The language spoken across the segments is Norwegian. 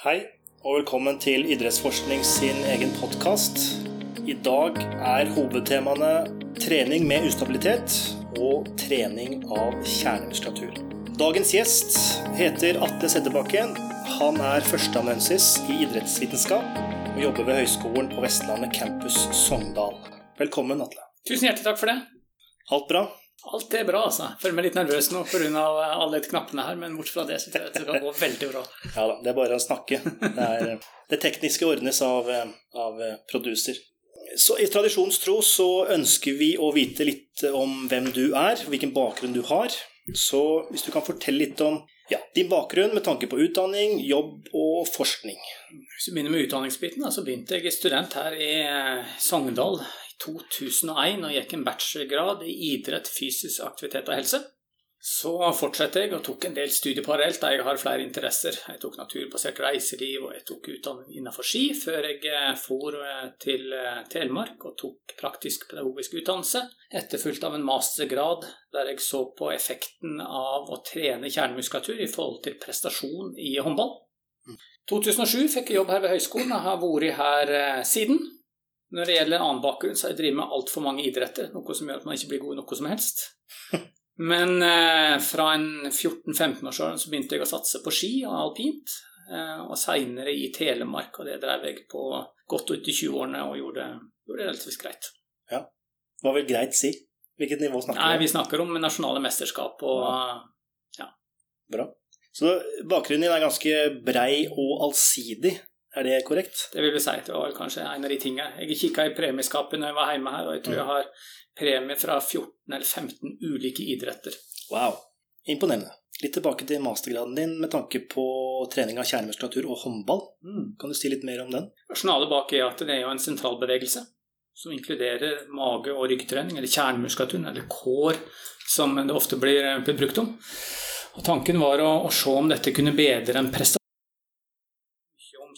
Hei, og velkommen til Idrettsforskning sin egen podkast. I dag er hovedtemaene trening med ustabilitet og trening av kjernemuskulatur. Dagens gjest heter Atle Seddebakken. Han er førsteamanuensis i idrettsvitenskap og jobber ved Høgskolen på Vestlandet campus Sogndal. Velkommen, Atle. Tusen hjertelig takk for det. Alt bra? Alt er bra, altså. Føler meg litt nervøs nå pga. alle knappene her, men bort fra det så tror jeg det skal gå veldig bra. Ja da, det er bare å snakke. Det, er, det tekniske ordnes av, av producer. Så I tradisjonens tro så ønsker vi å vite litt om hvem du er, hvilken bakgrunn du har. Så hvis du kan fortelle litt om ja, din bakgrunn med tanke på utdanning, jobb og forskning. Hvis vi begynner med utdanningsbiten, så begynte jeg student her i Sogndal 2001 og gikk en bachelorgrad i idrett, fysisk aktivitet og helse. Så fortsatte jeg og tok en del studier parallelt jeg har flere interesser. Jeg tok naturbasert reiseliv og jeg tok utdanning innenfor ski, før jeg eh, for eh, til eh, Telemark og tok praktisk pedagogisk utdannelse, etterfulgt av en mastergrad der jeg så på effekten av å trene kjernemuskulatur i forhold til prestasjon i håndball. 2007 fikk jeg jobb her ved høyskolen og har vært her siden. Når det gjelder en annen bakgrunn, så har jeg drevet med altfor mange idretter. Noe som gjør at man ikke blir god i noe som helst. Men eh, fra en 14-15-årsalderen så begynte jeg å satse på ski og alpint. Eh, og seinere i Telemark, og det drev jeg på godt ut i 20-årene og gjorde, gjorde, det relativt greit. Ja. Hva vil greit si? Hvilket nivå snakker vi om? Nei, Vi snakker om nasjonale mesterskap og ja. Bra. Så bakgrunnen din er ganske brei og allsidig. Er det korrekt? Det vil vi si. Det var kanskje en av de tingene. Jeg kikka i premieskapet når jeg var hjemme her, og jeg tror jeg har premie fra 14 eller 15 ulike idretter. Wow. Imponerende. Litt tilbake til mastergraden din med tanke på trening av kjernemuskulatur og håndball. Mm. Kan du si litt mer om den? Rasjonalet bak er at det er jo en sentralbevegelse som inkluderer mage- og ryggtrening, eller kjernemuskulatur, eller core, som det ofte blir, blir brukt om. Og Tanken var å, å se om dette kunne bedre en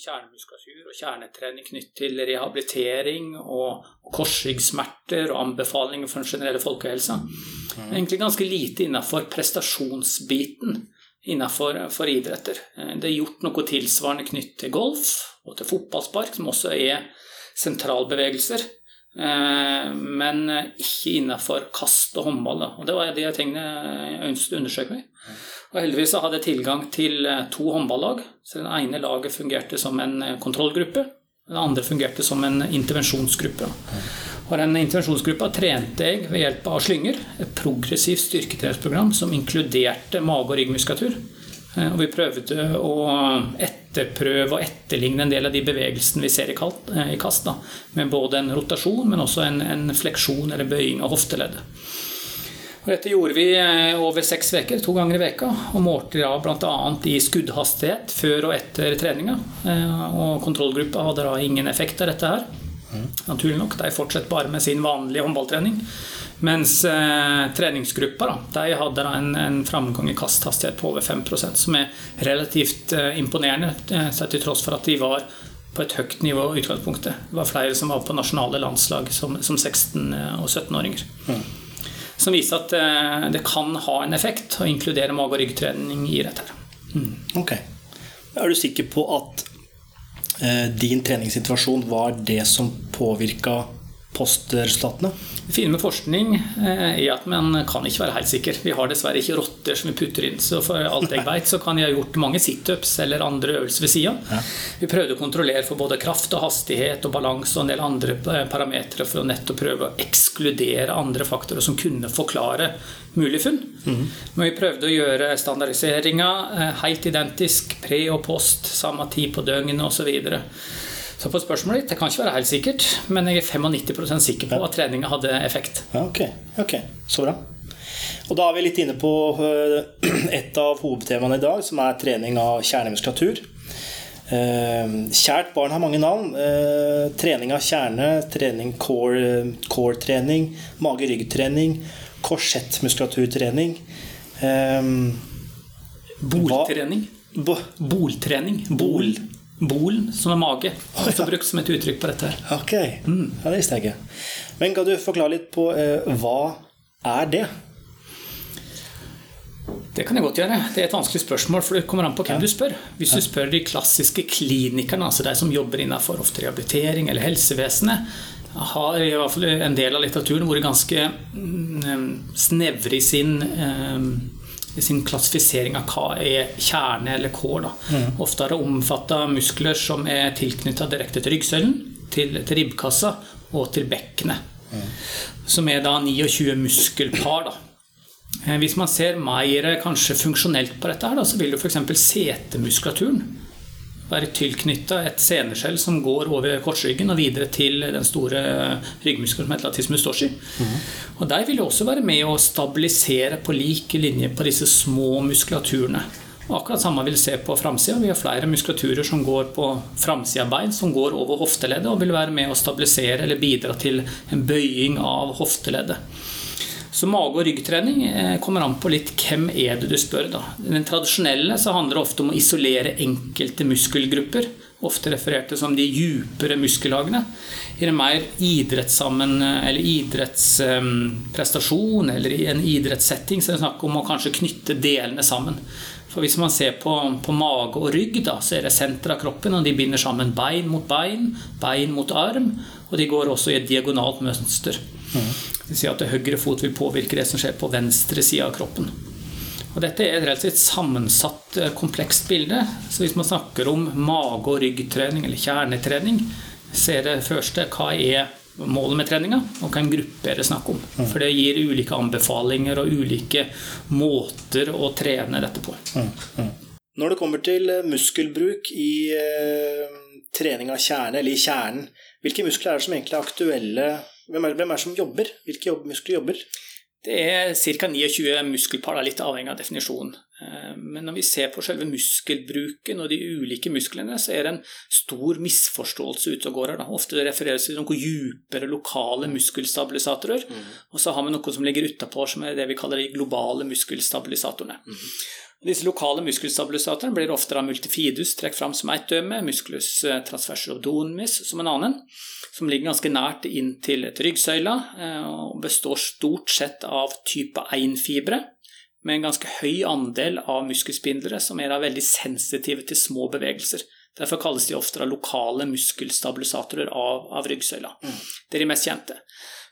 kjernemuskulatur og kjernetrening knyttet til rehabilitering og korsryggsmerter og anbefalinger for den generelle folkehelsa. Mm. Egentlig ganske lite innenfor prestasjonsbiten innenfor idretter. Det er gjort noe tilsvarende knyttet til golf og til fotballspark, som også er sentralbevegelser. Eh, men ikke innenfor kast og håndball. Og det var de tingene jeg ønsket å undersøke meg. Og heldigvis hadde jeg tilgang til eh, to håndballag. Så det ene laget fungerte som en eh, kontrollgruppe. Det andre fungerte som en intervensjonsgruppe. Og den intervensjonsgruppa trente jeg ved hjelp av slynger. Et progressivt styrketreningsprogram som inkluderte mage- og ryggmuskulatur. Eh, og vi prøvde å etterprøve og etterligne en del av de bevegelsene vi ser i, kast. Da, med både en rotasjon, men også en, en fleksjon eller bøying av hofteleddet. Og dette gjorde vi eh, over seks uker, to ganger i veka, og målte da bl.a. i skuddhastighet før og etter treninga. Eh, og kontrollgruppa hadde da ingen effekt av dette her. Naturlig nok, de fortsatte bare med sin vanlige håndballtrening. Mens eh, treningsgruppa da, de hadde da en, en framgang i kasthastighet på over 5% som er relativt eh, imponerende, sett til tross for at de var på et høyt nivå i utgangspunktet. Det var flere som var på nasjonale landslag som, som 16- og 17-åringer. Mm som viser at eh, det kan ha en effekt å inkludere mage- og ryggtrening i dette. Mm. Ok. Er du sikker på at eh, din treningssituasjon var det som påvirka postresultatene? Det fine med forskning eh, er at man kan ikke være helt sikker. Vi har dessverre ikke rotter som vi putter inn. Så for alt jeg vet, så kan jeg ha gjort mange situps eller andre øvelser ved sida. Ja. Vi prøvde å kontrollere for både kraft og hastighet og balanse og en del andre parametere for å nettopp prøve å ekskludere andre faktorer som kunne forklare mulige funn. Mm. Men vi prøvde å gjøre standardiseringa eh, helt identisk pre og post, samme tid på døgnet osv. Så på spørsmålet ditt, det kan ikke være helt sikkert, men jeg er 95% sikker på at treninga hadde effekt. Ja, ok, ok, så bra. Og da er vi litt inne på eh, et av hovedtemaene i dag, som er trening av kjernemuskulatur. Eh, kjært barn har mange navn. Eh, trening av kjerne, trening core-trening, core mage-rygg-trening, korsettmuskulaturtrening. Boltrening. Boltrening. Bol. Bolen, som er mage. Også brukt som et uttrykk på dette. her. Ok, mm. ja, det visste jeg ikke. Men kan du forklare litt på eh, hva er det? Det kan jeg godt gjøre. Det er et vanskelig spørsmål, for det kommer an på hvem du spør. Hvis du spør de klassiske klinikerne, altså de som jobber innenfor ofte rehabilitering eller helsevesenet, har i hvert fall en del av litteraturen vært ganske mm, snevre i sin i sin klassifisering av hva er kjerne eller kår. Mm. Ofte har det omfatta muskler som er tilknytta direkte til ryggsøylen, til, til ribbkassa og til bekkenet. Mm. Som er da 29 muskelpar. da. Eh, hvis man ser mer kanskje funksjonelt på dette, her, da, så vil jo f.eks. setemuskulaturen være tilknytta et seneskjell som går over korsryggen og videre til den store ryggmuskelen som heter latissimus dorsi. Mm. Og Der vil det også være med å stabilisere på lik linje på disse små muskulaturene. Og akkurat samme vil se på framsida. Vi har flere muskulaturer som går på framsida bein, som går over hofteleddet og vil være med å stabilisere eller bidra til en bøying av hofteleddet. Så mage- og ryggtrening eh, kommer an på litt hvem er det du spør. da. Den tradisjonelle så handler det ofte om å isolere enkelte muskelgrupper. Ofte referert til som de djupere muskelhagene. I en mer idrettssammen, eller idrettsprestasjon eller i en idrettssetting så er det snakk om å kanskje knytte delene sammen. For Hvis man ser på, på mage og rygg, da, så er det senteret av kroppen, og de binder sammen bein mot bein, bein mot arm, og de går også i et diagonalt mønster. Mm. Det si at høyre fot vil påvirke det som skjer på venstre side av kroppen. Og Dette er et relativt sammensatt, eh, komplekst bilde. Så hvis man snakker om mage- og ryggtrening eller kjernetrening, så er det første hva er målet med treninga, og hvilken gruppe er det snakk om. Mm. For det gir ulike anbefalinger og ulike måter å trene dette på. Mm. Mm. Når det kommer til muskelbruk i eh, trening av kjerne, eller i kjernen, hvilke muskler er det som egentlig er aktuelle? Hvem er, hvem er det som jobber? Hvilke jobb, muskler jobber? Det er ca. 29 muskelpar, litt avhengig av definisjonen. Eh, men når vi ser på selve muskelbruken og de ulike musklene, så er det en stor misforståelse ute og går her. Ofte det refereres til noen dypere lokale muskelstabilisatorer, mm. og så har vi noe som ligger utapå, som er det vi kaller de globale muskelstabilisatorene. Mm. Disse lokale muskelstabilisatorene blir ofte av multifidus trukket fram som ett døme, musculus eh, transversus som en annen, som ligger ganske nært inn til ryggsøyla eh, og består stort sett av type 1-fibre med en ganske høy andel av muskelspindlere som er veldig sensitive til små bevegelser. Derfor kalles de ofte lokale muskelstabilisatorer av, av ryggsøyla. Mm. Det er de mest kjente.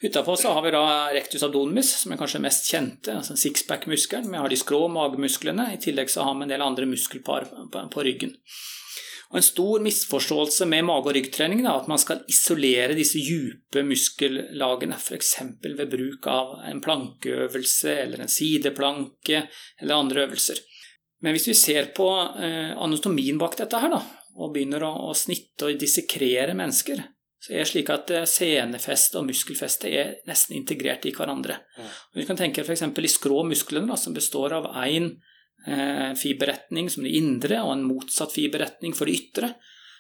Utapå har vi da rectus abdominis, som er kanskje mest kjente, altså sixpack-muskelen. Vi har de skrå magemusklene. I tillegg så har vi en del andre muskelpar på, ryggen. Og En stor misforståelse med mage- og ryggtrening er at man skal isolere disse dype muskellagene, f.eks. ved bruk av en plankeøvelse eller en sideplanke eller andre øvelser. Men hvis vi ser på eh, anatomien bak dette her, da, og begynner å snitte og dissekrere mennesker, så er det slik at eh, senefeste og muskelfeste er nesten integrert i hverandre. Mm. Vi kan tenke f.eks. i skrå muskler, som består av én eh, fiberretning som det indre, og en motsatt fiberretning for det ytre.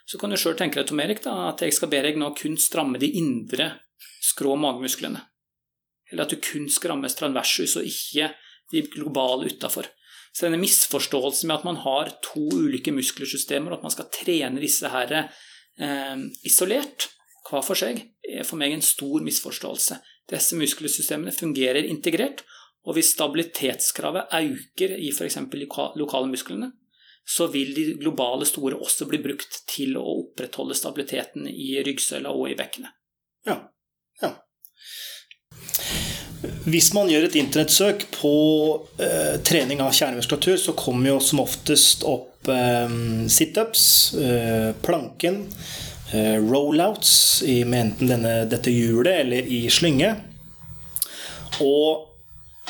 Så kan du sjøl tenke deg Tom Erik, da, at jeg skal be deg nå kun stramme de indre skrå magemusklene. Eller at du kun skal ramme transversus og ikke de globale utafor. Så denne misforståelsen med at man har to ulike muskelsystemer, og at man skal trene disse her eh, isolert, hver for seg, er for meg en stor misforståelse. Disse muskelsystemene fungerer integrert, og hvis stabilitetskravet øker i f.eks. lokale musklene, så vil de globale store også bli brukt til å opprettholde stabiliteten i ryggsøyla og i bekkenet. Ja. ja. Hvis man gjør et internettsøk på eh, trening av kjernemuskulatur, så kommer jo som oftest opp eh, situps, eh, planken, Eh, rollouts med enten denne, dette hjulet eller i slynge. Og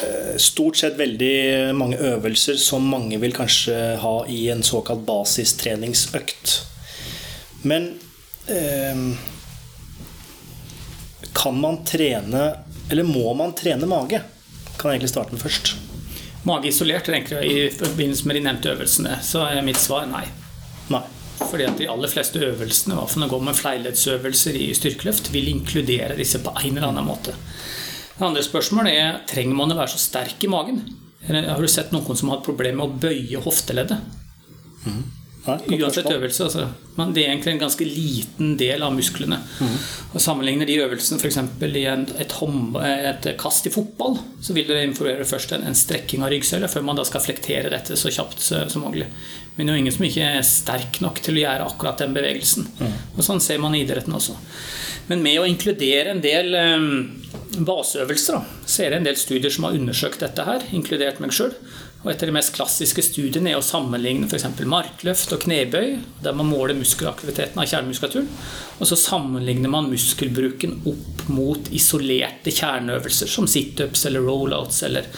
eh, stort sett veldig mange øvelser som mange vil kanskje ha i en såkalt basistreningsøkt. Men eh, kan man trene, eller må man trene mage? Kan jeg egentlig starte med først. Mage isolert tenker jeg, i forbindelse med de nevnte øvelsene, så er mitt svar nei. Nei. Fordi at de aller fleste øvelsene, hva for å går med fleileddsøvelser i styrkeløft, vil inkludere disse på en eller annen måte. Det andre spørsmålet er trenger man å være så sterk i magen. Har du sett noen som har hatt problemer med å bøye hofteleddet? Mm. Uansett øvelse. Altså. Men det er egentlig en ganske liten del av musklene. Mm. Og Sammenligner de øvelsene f.eks. i en, et, et, kast i fotball, så vil det informere først en, en strekking av ryggsøyla før man da skal flektere dette så kjapt som mulig. Men det er jo ingen som ikke er sterk nok til å gjøre akkurat den bevegelsen. Mm. Og Sånn ser man i idretten også. Men med å inkludere en del um, baseøvelser, da, så er det en del studier som har undersøkt dette her, inkludert meg sjøl. Og et av de mest klassiske studiene er å sammenligne f.eks. markløft og knebøy, der man måler muskelaktiviteten av kjernemuskulaturen. Og så sammenligner man muskelbruken opp mot isolerte kjerneøvelser, som situps eller rollouts eller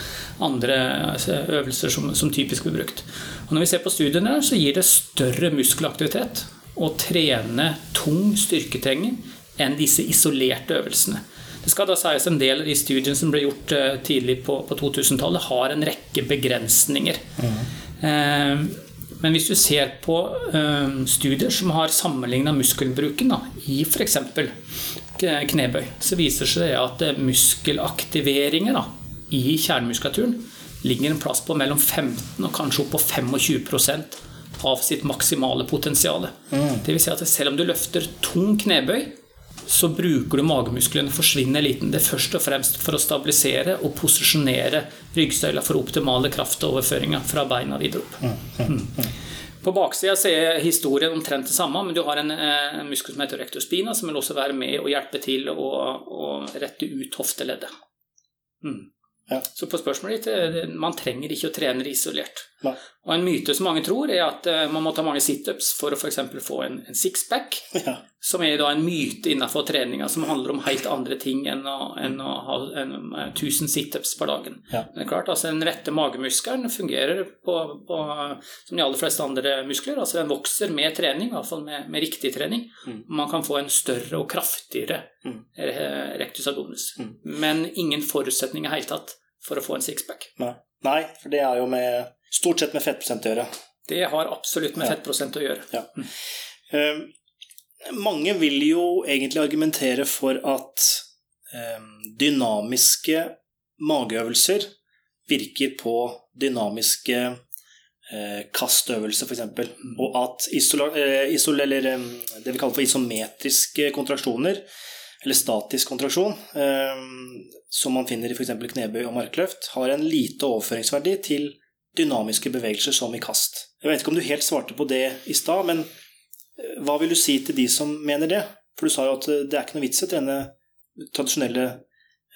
andre altså, øvelser som, som, typisk blir brukt. Og når vi ser på studiene, så gir det større muskelaktivitet å trene tung styrketrening enn disse isolerte øvelsene. Det skal da sies en del av de studiene som ble gjort eh, tidlig på, på 2000-tallet, har en rekke begrensninger. Mm. Eh, men hvis du ser på eh, studier som har sammenligna muskelbruken da, i f.eks. knebøy, så viser det seg at muskelaktiveringer da, i kjernemuskulaturen ligger en plass på mellom 15 og kanskje opp på 25% av sitt maksimale potensial. Mm. Dvs. Si at selv om du løfter tung knebøy, så bruker du magemusklene forsvinner liten. Det er først og fremst for å stabilisere og posisjonere ryggsøyla for optimale kraftoverføringer fra beina videre opp. Mm, mm, mm. På baksida er historien omtrent det samme, men du har en, eh, en muskel som heter rektorspina som vil også være med og hjelpe til å, å rette ut hofteleddet. Mm. Ja. Så på spørsmålet ditt, eh, man trenger ikke å trene det isolert. Nei. Og en myte som mange tror, er at eh, man må ta mange situps for å f.eks. få en, en sixpack, ja. Som er da en myte innenfor treninga som handler om helt andre ting enn å, enn å ha en, 1000 eh, situps per dagen. Ja. Det er klart, altså Den rette magemuskelen fungerer på, på, som de aller fleste andre muskler. altså Den vokser med trening, i hvert fall med, med riktig trening. Mm. Man kan få en større og kraftigere mm. rectus abdominis. Mm. Men ingen forutsetning i hele tatt for å få en sixpack. Nei. Nei, for det er jo med Stort sett med fettprosent å gjøre. Det har absolutt med ja. fettprosent å gjøre. Ja. Mm. Mange vil jo egentlig argumentere for at uh, dynamiske mageøvelser virker på dynamiske uh, kastøvelser, f.eks. Mm. Og at isola, isol, eller, det vi kaller for isometriske kontraksjoner, eller statisk kontraksjon, som man finner i f.eks. knebøy og markløft, har en lite overføringsverdi til dynamiske bevegelser som i kast. Jeg vet ikke om du helt svarte på det i stad, men eh, hva vil du si til de som mener det? For du sa jo at eh, det er ikke noe vits i å trene tradisjonelle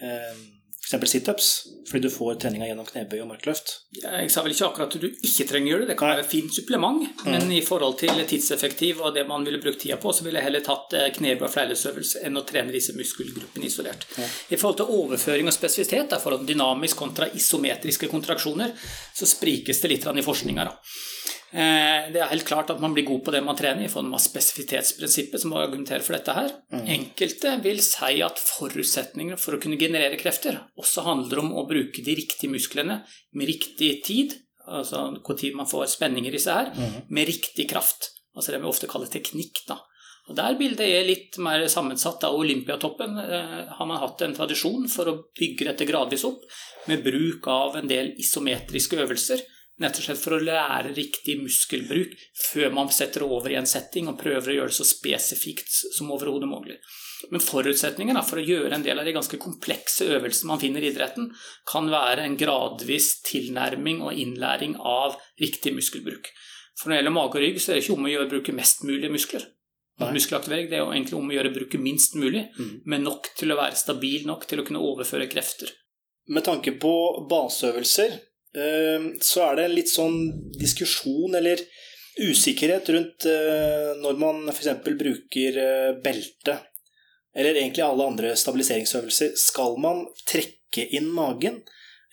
eh, f.eks. situps, fordi du får treninga gjennom knebøy og markløft? Jeg sa vel ikke akkurat at du ikke trenger å gjøre det, det kan være et fint supplement. Mm. Men i forhold til tidseffektiv og det man ville brukt tida på, så ville jeg heller tatt eh, knebøy og fleilesøvelse enn å trene disse muskelgruppene isolert. Ja. I forhold til overføring og spesifisitet, i forhold til dynamisk kontra isometriske kontraksjoner, så sprikes det litt i forskninga. Eh, det er helt klart at man blir god på det man trener, i form av spesifitetsprinsippet, som argumenterer for dette her. Mm. Enkelte vil si at forutsetningene for å kunne generere krefter også handler om å bruke de riktige musklene med riktig tid, altså hvor tid man får spenninger i seg her, mm. med riktig kraft. Altså det vi ofte kaller teknikk. da. Og Der bildet er litt mer sammensatt. av Olympiatoppen eh, har man hatt en tradisjon for å bygge dette gradvis opp, med bruk av en del isometriske øvelser Nett og slett for å lære riktig muskelbruk før man setter over i en setting og prøver å gjøre det så spesifikt som overhodet mulig. Men forutsetningen for å gjøre en del av de ganske komplekse øvelsene man finner i idretten, kan være en gradvis tilnærming og innlæring av riktig muskelbruk. For når det gjelder mage og rygg, så er det ikke om å gjøre å bruke mest mulig muskler. Muskelaktivering det er jo egentlig om å gjøre å bruke minst mulig, mm. men nok til å være stabil nok til å kunne overføre krefter. Med tanke på baseøvelser, så er det en litt sånn diskusjon eller usikkerhet rundt eh, når man f.eks. bruker eh, belte, eller egentlig alle andre stabiliseringsøvelser. Skal man trekke inn magen,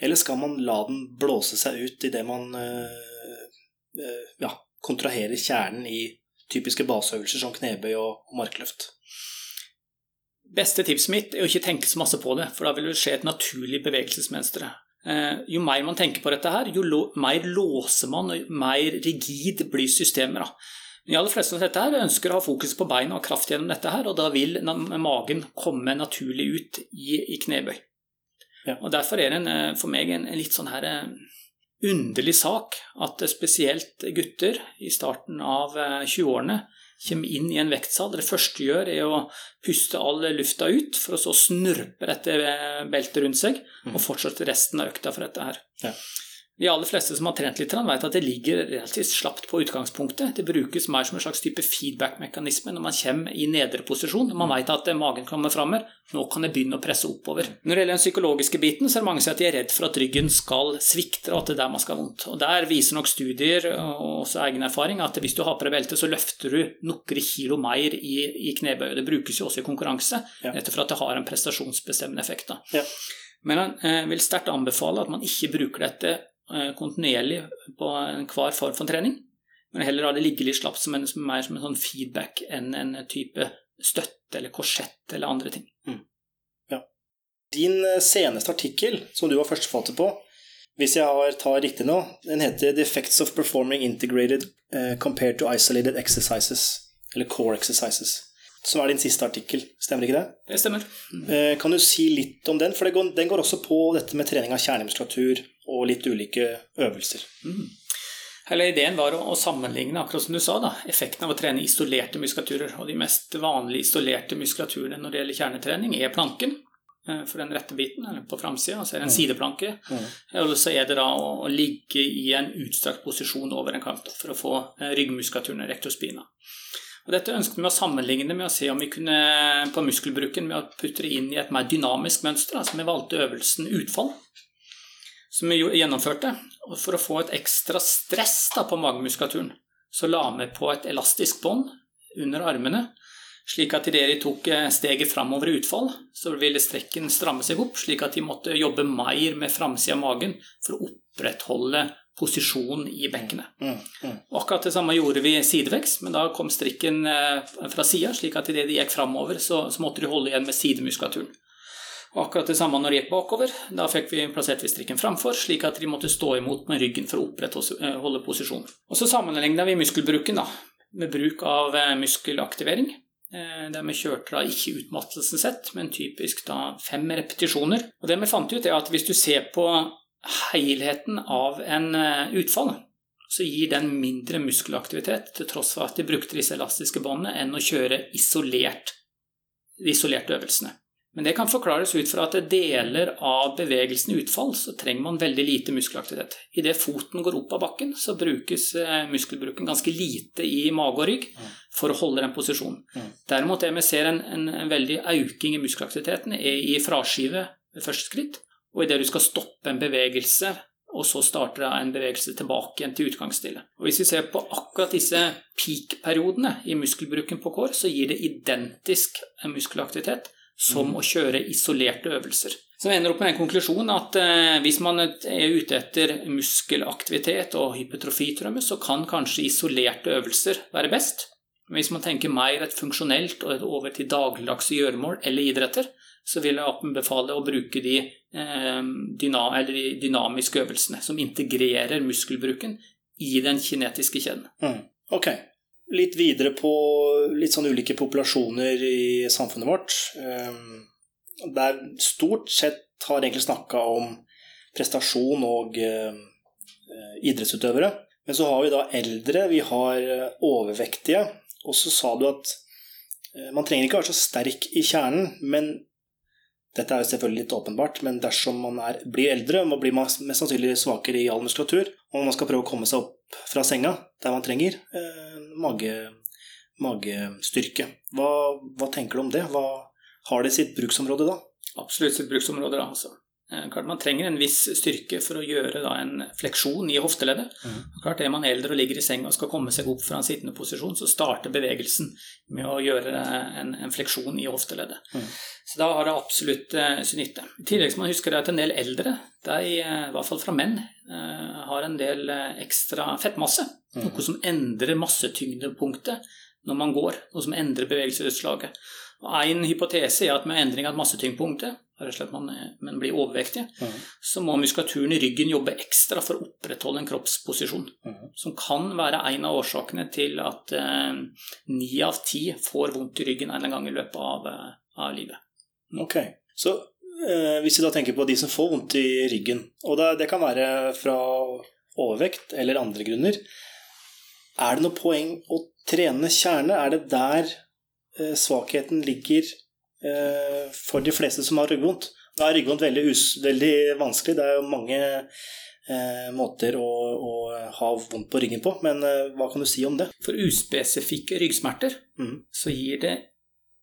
eller skal man la den blåse seg ut idet man eh, ja, kontraherer kjernen i typiske baseøvelser som knebøy og markløft? Beste tipset mitt er å ikke tenke så masse på det, for da vil det skje et naturlig bevegelsesmønster. Eh, jo mer man tenker på dette her, jo mer låser man, og mer rigid blir systemet. De aller fleste av dette her ønsker å ha fokus på beina og kraft gjennom dette, her, og da vil magen komme naturlig ut i, i knebøy. Ja. Og Derfor er det en, eh, for meg en, en, litt sånn her eh, underlig sak at spesielt gutter i starten av 20-årene kommer inn i en vektsal. Det første du gjør, er å puste all lufta ut, for å så snurpe dette beltet rundt seg, og mm. fortsette resten av økta for dette her. Ja. De aller fleste som har trent litt, vet at det ligger relativt slapt på utgangspunktet. Det brukes mer som en slags type feedback-mekanisme når man kommer i nedre posisjon. Man vet at magen kommer framover. Nå kan jeg begynne å presse oppover. Når det gjelder den psykologiske biten, så er det mange som sier at de er redd for at ryggen skal svikte, og at det er der man skal ha vondt. Og Der viser nok studier og også egen erfaring at hvis du har på deg belte, så løfter du noen kilo mer i, i knebøyet. Det brukes jo også i konkurranse, ja. nettopp for at det har en prestasjonsbestemmende effekt. Ja. Men jeg vil sterkt anbefale at man ikke bruker dette Eh, kontinuerlig på enhver form for trening. Men heller la det ligge litt slapt som en, mer som en sånn feedback enn en type støtte eller korsett eller andre ting. Mm. Ja. Din eh, seneste artikkel, som du var førsteforfatter på, hvis jeg tar riktig nå, den heter 'The effects of performing integrated uh, compared to isolated exercises', eller core exercises. Som er din siste artikkel, stemmer ikke det? Det stemmer. Mm. Uh, kan du si litt om den? For går, den går også på dette med trening av kjernemuskulatur og litt ulike øvelser. Mm. Hele ideen var å, sammenligne akkurat som du sa, da, effekten av å trene isolerte muskulaturer. Og de mest vanlige isolerte muskulaturene når det gjelder kjernetrening, er planken eh, for den rette biten, eller på framsida, så er det en mm. sideplanke. Mm. Og så er det da å, å, ligge i en utstrakt posisjon over en kant for å få ryggmuskulaturene ryggmuskulaturen rektorspina. Og dette ønsket vi å sammenligne med å se om vi kunne på muskelbruken med å putte det inn i et mer dynamisk mønster. Altså vi valgte øvelsen utfall som vi gjennomførte. Og for å få et ekstra stress da, på magemuskulaturen, så la vi på et elastisk bånd under armene, slik at idet de tok eh, steget framover i utfall, så ville strekken stramme seg opp, slik at de måtte jobbe mer med framsida av magen for å opprettholde posisjonen i bekkenet. Mm, mm. Akkurat det samme gjorde vi sidevekst, men da kom strikken eh, fra sida, slik at idet de gikk framover, så, så måtte de holde igjen med sidemuskulaturen. Og akkurat det samme når de gikk bakover. Da fikk vi plassert vi strikken framfor, slik at de måtte stå imot med ryggen for å opprettholde eh, posisjonen. Og så sammenligna vi muskelbruken da, med bruk av eh, muskelaktivering. Der vi kjørte da ikke utmattelsen sett, men typisk da fem repetisjoner. Og det vi fant ut, er at hvis du ser på helheten av en utfall, så gir den mindre muskelaktivitet, til tross for at de brukte disse elastiske båndene, enn å kjøre isolert, de isolerte øvelsene. Men det kan forklares ut fra at det deler av bevegelsen i utfall så trenger man veldig lite muskelaktivitet. Idet foten går opp av bakken, så brukes eh, muskelbruken ganske lite i mage og rygg for å holde den posisjonen. Derimot det vi ser en, en, en veldig auking i muskelaktiviteten, er i fraskive ved første skritt, og idet du skal stoppe en bevegelse og så starter en bevegelse tilbake igjen til utgangsstille. Og Hvis vi ser på akkurat disse peak-periodene i muskelbruken på kår, så gir det identisk muskelaktivitet som mm. å kjøre isolerte øvelser. Så vi ender opp med en konklusjon at eh, hvis man er ute etter muskelaktivitet og hypotrofitrømme, så kan kanskje isolerte øvelser være best. Men hvis man tenker mer et funksjonelt og over til dagligdagse gjøremål eller idretter, så vil jeg anbefale å bruke de, eh, de, dynamiske øvelsene som integrerer muskelbruken i den kinetiske kjeden. Mm. Ok litt videre på litt sånn ulike populasjoner i samfunnet vårt. Ehm, der stort sett har egentlig snakka om prestasjon og eh, idrettsutøvere. Men så har vi da eldre, vi har eh, overvektige. Og så sa du at eh, man trenger ikke være så sterk i kjernen, men dette er jo selvfølgelig litt åpenbart, men dersom man er, blir eldre, man blir mest sannsynlig svakere i all muskulatur, og man skal prøve å komme seg opp fra senga der man trenger eh, mage, magestyrke. Hva, hva, tenker du om det? Hva, har det sitt bruksområde da? Absolutt sitt bruksområde, da. altså. Eh, klart Man trenger en viss styrke for å gjøre da, en fleksjon i hofteleddet. Mm. Klart Er man eldre og ligger i senga og skal komme seg opp fra en sittende posisjon, så starter bevegelsen med å gjøre en, en fleksjon i hofteleddet. Mm. Så da har det absolutt uh, sin nytte. I tillegg skal man huske at en del eldre, de, i hvert fall fra menn, har en del ekstra fettmasse. Mm. Noe som endrer massetyngdepunktet når man går, noe som endrer bevegelsesutslaget. En hypotese er at med endring av massetyngdepunktet, man, man blir overvektig, mm. så må muskulaturen i ryggen jobbe ekstra for å opprettholde en kroppsposisjon. Mm. Som kan være en av årsakene til at eh, ni eh, av ti får vondt i ryggen en eller annen gang i løpet av, eh, av livet. Ok, Så eh, hvis vi da tenker på de som får vondt i ryggen, og det, det kan være fra overvekt eller andre grunner. Er det noe poeng å trene kjerne? Er det der eh, svakheten ligger for de fleste som har ryggvondt? Da er ryggvondt veldig, veldig, vanskelig. Det er jo mange eh, måter å, å, ha vondt på ryggen på, men eh, hva kan du si om det? For uspesifikke ryggsmerter mm. så gir det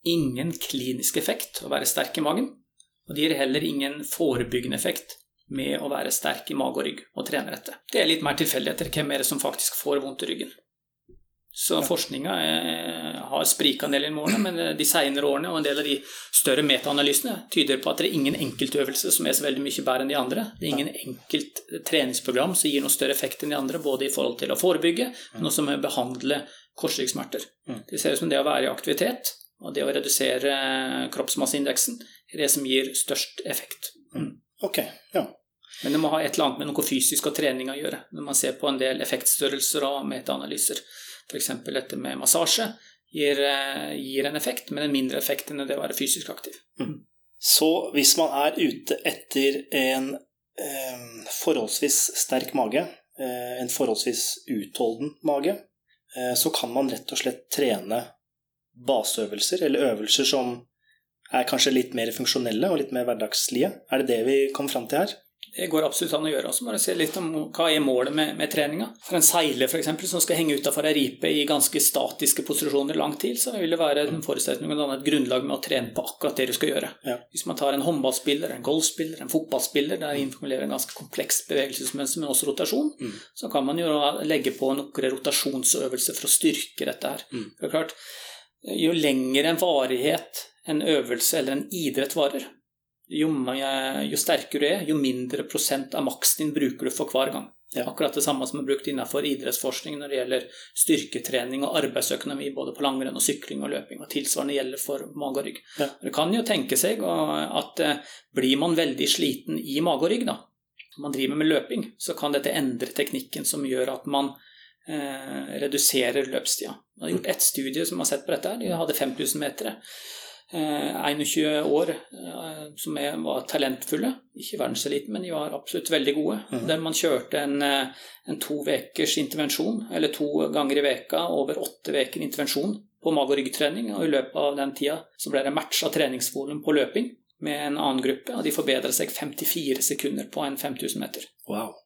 ingen klinisk effekt å være sterk i magen. Og det gir heller ingen forebyggende effekt med å være sterk i mage og rygg og trene dette. Det er litt mer tilfeldigheter hvem er det som faktisk får vondt i ryggen. Så ja. forskninga har sprika en del i årene, men de senere årene og en del av de større metaanalysene tyder på at det er ingen enkeltøvelse som er så veldig mye bedre enn de andre. Det er ingen enkelt treningsprogram som gir noe større effekt enn de andre, både i forhold til å forebygge, men også med å behandle korsryggsmerter. Mm. Det ser ut som det å være i aktivitet og det å redusere kroppsmasseindeksen er det som gir størst effekt. Mm. Ok, ja. Men det må ha et eller annet med noe fysisk og trening å gjøre. Når man ser på en del effektstørrelser og metaanalyser, f.eks. dette med massasje, gir, eh, gir, en effekt, men en mindre effekt enn det å være fysisk aktiv. Mm. Så hvis man er ute etter en eh, forholdsvis sterk mage, eh, en forholdsvis utholden mage, eh, så kan man rett og slett trene baseøvelser, eller øvelser som er kanskje litt mer funksjonelle og litt mer hverdagslige? Er det det vi kom fram til her? Det går absolutt an å gjøre. Så bare se litt om hva er målet med, med treninga. For en seiler for eksempel, som skal henge utafor ei ripe i ganske statiske posisjoner lang tid, så vil det være en forutsetning og et grunnlag med å trene på akkurat det du skal gjøre. Ja. Hvis man tar en håndballspiller, en golfspiller, en fotballspiller, der involverer en ganske komplekst bevegelsesmønster, men også rotasjon, mm. så kan man jo legge på noen rotasjonsøvelser for å styrke dette her. Mm. For det er klart, jo lengre en varighet en øvelse eller en idrett varer, jo, jo, sterkere du er, jo mindre prosent av maksen din bruker du for hver gang. Ja. Akkurat det samme som er brukt innenfor idrettsforskning når det gjelder styrketrening og arbeidsøkonomi både på langrenn og sykling og løping. Og tilsvarende gjelder for mage og rygg. Ja. Det kan jo tenke seg at eh, blir man veldig sliten i mage og rygg, da, man driver med løping, så kan dette endre teknikken som gjør at man eh, reduserer løpstida. Man har gjort ett studie som har sett på dette. De hadde 5000 meter. Eh, 21 år eh, som er, var talentfulle. Ikke verdenseliten, men de var absolutt veldig gode. Mm. Der man kjørte en, eh, en to ukers intervensjon, eller to ganger i veka over åtte uker intervensjon på mage- og ryggtrening. Og i løpet av den tida så ble det matcha treningsvolum på løping med en annen gruppe, og de forbedra seg 54 sekunder på en 5000 meter. Wow